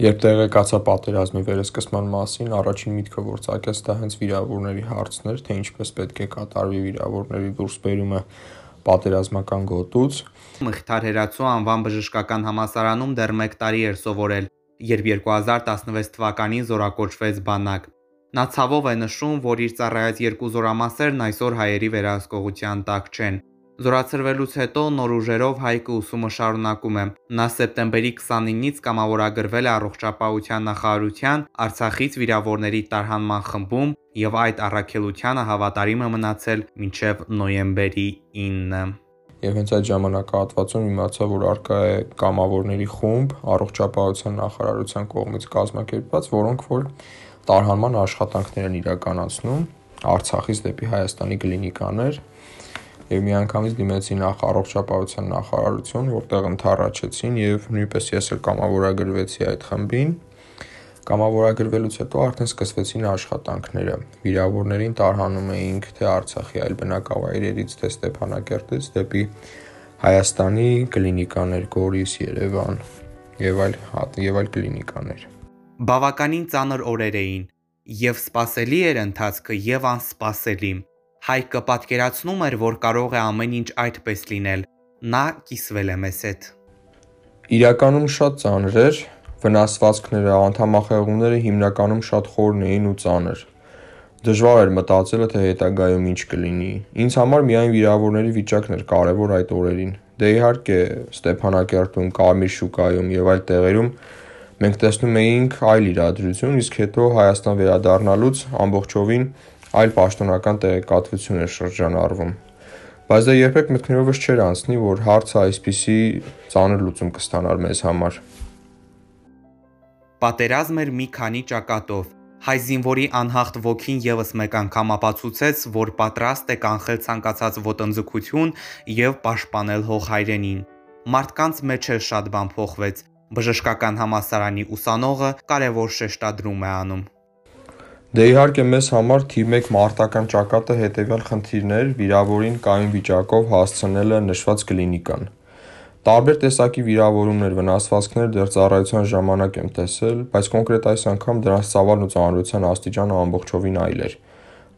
Երբ տեղեկացա պատերազմի վերսկսման մասին, առաջին միտքը, որ ծագեց, դա հենց վիրավորների հարցն էր, թե ինչպես պետք է կատարվի վիրավորների դուրսբերումը պատերազմական գոտուց։ Մխիթար Հերացու անվան բժշկական համալսարանում դեռ 1 տարի էր սովորել, երբ 2016 թվականին զորակոչվեց բանակ։ Նա ցավով է նշում, որ իր ծառայած երկու զորամասերն այսօր հայերի վերահսկողության տակ չեն։ Զորացրվելուց հետո նոր ուժերով Հայկը ուսումը շարունակում է։ Նա սեպտեմբերի 29-ից կամավորագրվել է առողջապահության նախարարության Արցախից վիրավորների տարհանման խմբում եւ այդ առաքելությանը հավատարիմ է մնացել մինչեւ նոյեմբերի 9-ը։ Եվ հենց այդ ժամանակահատվածում իմացա, որ արկա է կամավորների խումբ առողջապահության նախարարության կողմից կազմակերպված, որոնք որ տարհանման աշխատանքներ են իրականացնում Արցախից դեպի Հայաստանի կլինիկաներ եւ միանգամից դիմեցի նախ առողջապահության նախարարություն, որտեղ ընթառաջեցին եւ նույնպես ես էլ կամավորագրվեցի այդ խմբին։ Կամավորագրվելուց հետո արդեն սկսվեցին աշխատանքները։ Վիրավորներին տարհանում էինք թե Արցախի այլ բնակավայրերից, թե Ստեփանակերտից դեպի Հայաստանի կլինիկաներ Գորիս, Երևան եւ այլ եւ այլ կլինիկաներ։ Բավականին ծանր օրեր էին, եւ սпасելի էր ընթացքը, եւ անսпасելի։ Հայկը պատկերացնում էր, որ կարող է ամեն ինչ այդպես լինել։ Նա կիսվել է մեզ հետ։ Իրականում շատ ծանր էր, վնասվածքները, անդամախեղումները հիմնականում շատ խորն էին ու ծանր։ Դժվար էր մտածելը, թե հետագայում ինչ կլինի։ Ինձ համար միայն վիրավորների վիճակն էր կարևոր այդ օրերին։ Դե իհարկե, Ստեփանակերտում, Կարմիր շուկայում եւ այլ տեղերում մենք տեսնում էինք այլ իրադրություն, իսկ հետո Հայաստան վերադառնալուց ամբողջովին այլ պաշտոնական տեղեկատվություն էր շրջանառվում։ Բայց դա երբեք մտքներովս չէր անցնի, որ հարցը այսպիսի ծանր լուծում կստանար մեզ համար։ Պատերազմ էր մի քանի ճակատով։ Հայ զինվորի անհախտ ոգին եւս մեկ անգամ ապացուցեց, որ պատրաստ է կանխել ցանկացած ոտնձգություն եւ պաշտպանել հող հայրենին։ Մարդկանց մեջ էլ շատ բան փոխվեց։ Բժշկական համասարանի ուսանողը կարևոր շեշտադրում է անում։ Դե իհարկե մեզ համար թիվ 1 մարտական ճակատը հետևյալ խնդիրն էր՝ վիրավորին կայուն վիճակով հասցնելը նշված կլինիկան։ Տարբեր տեսակի վիրավորումներ, վնասվածքներ դեռ ծառայության ժամանակ եմ տեսել, բայց կոնկրետ այս անգամ դրանց ծավալն ու ծանրության աստիճանը ամբողջովին այլ էր։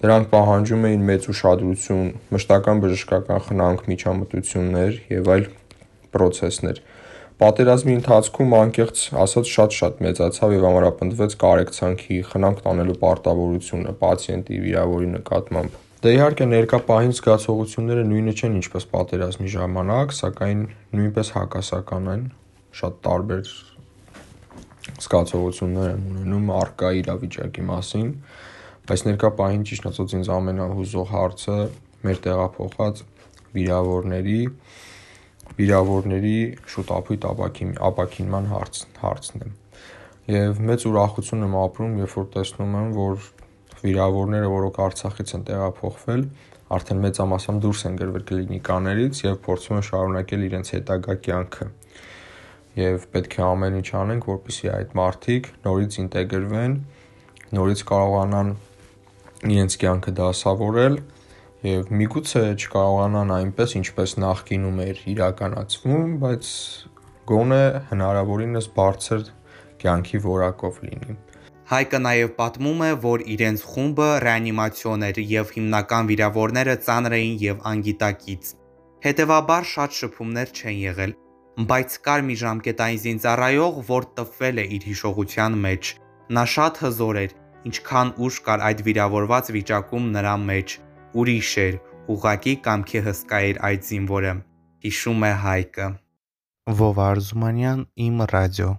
Դրանք պահանջում էին մեծ ուշադրություն, մշտական բժշկական խնամք, միջամտություններ եւ այլ պրոցեսներ։ Պատերազմի ընթացքում անկեղծ ասած շատ-շատ մեծացավ եւ ամրապնդվեց կարեկցանքի, խնամք տանելու պարտավորությունը պացիենտի վիրավորի նկատմամբ։ Դե իհարկե ներկա պահին զգացողությունները նույնը չեն ինչպես պատերազմի ժամանակ, սակայն նույնպես հակասական են, շատ տարբեր զգացողություններ եմ ունենում արկա իրավիճակի մասին, բայց ներկա պահին ճիշտ ասած ինձ ամենահուզող հարցը մեր տեղափոխած վիրավորների վիրավորների շուտ ապույտ ապակին, ապակինման հարց, հարցն է։ Եվ մեծ ուրախություն եմ ապրում, երբ որ տեսնում եմ, որ վիրավորները, որոնք Արցախից են տեղափոխվել, արդեն մեծամասամբ դուրս են գրվել կլինիկաներից եւ փորձում են շարունակել իրենց հետագա կյանքը։ Եվ պետք է ամեն ինչ անենք, որպեսզի այդ մարդիկ նորից ինտեգրվեն, նորից կարողանան իրենց կյանքը դասավորել եւ միգուցե չկարողանան այնպես ինչպես նախկինում էր իրականացվում, բայց գոնե հնարավորինս բարձր կյանքի որակով լինի։ Հայկը նաև պատմում է, որ իրենց խումբը ռեանիմացիոն էր եւ հիմնական վիրավորները ծանր էին եւ անգիտակից։ Հետևաբար շատ շփումներ չեն եղել, բայց կար մի ժամկետային զինծառայող, որ տպվել է իր հիշողության մեջ։ Նա շատ հզոր էր, ինչքան ուժ կար այդ վիրավորված վիճակում նրա մեջ ուրիշ էր, ուղակի կամքի հսկա էր այդ զինվորը, հիշում է Հայկը։ Վով Արզումանյան, Իմ ռադիո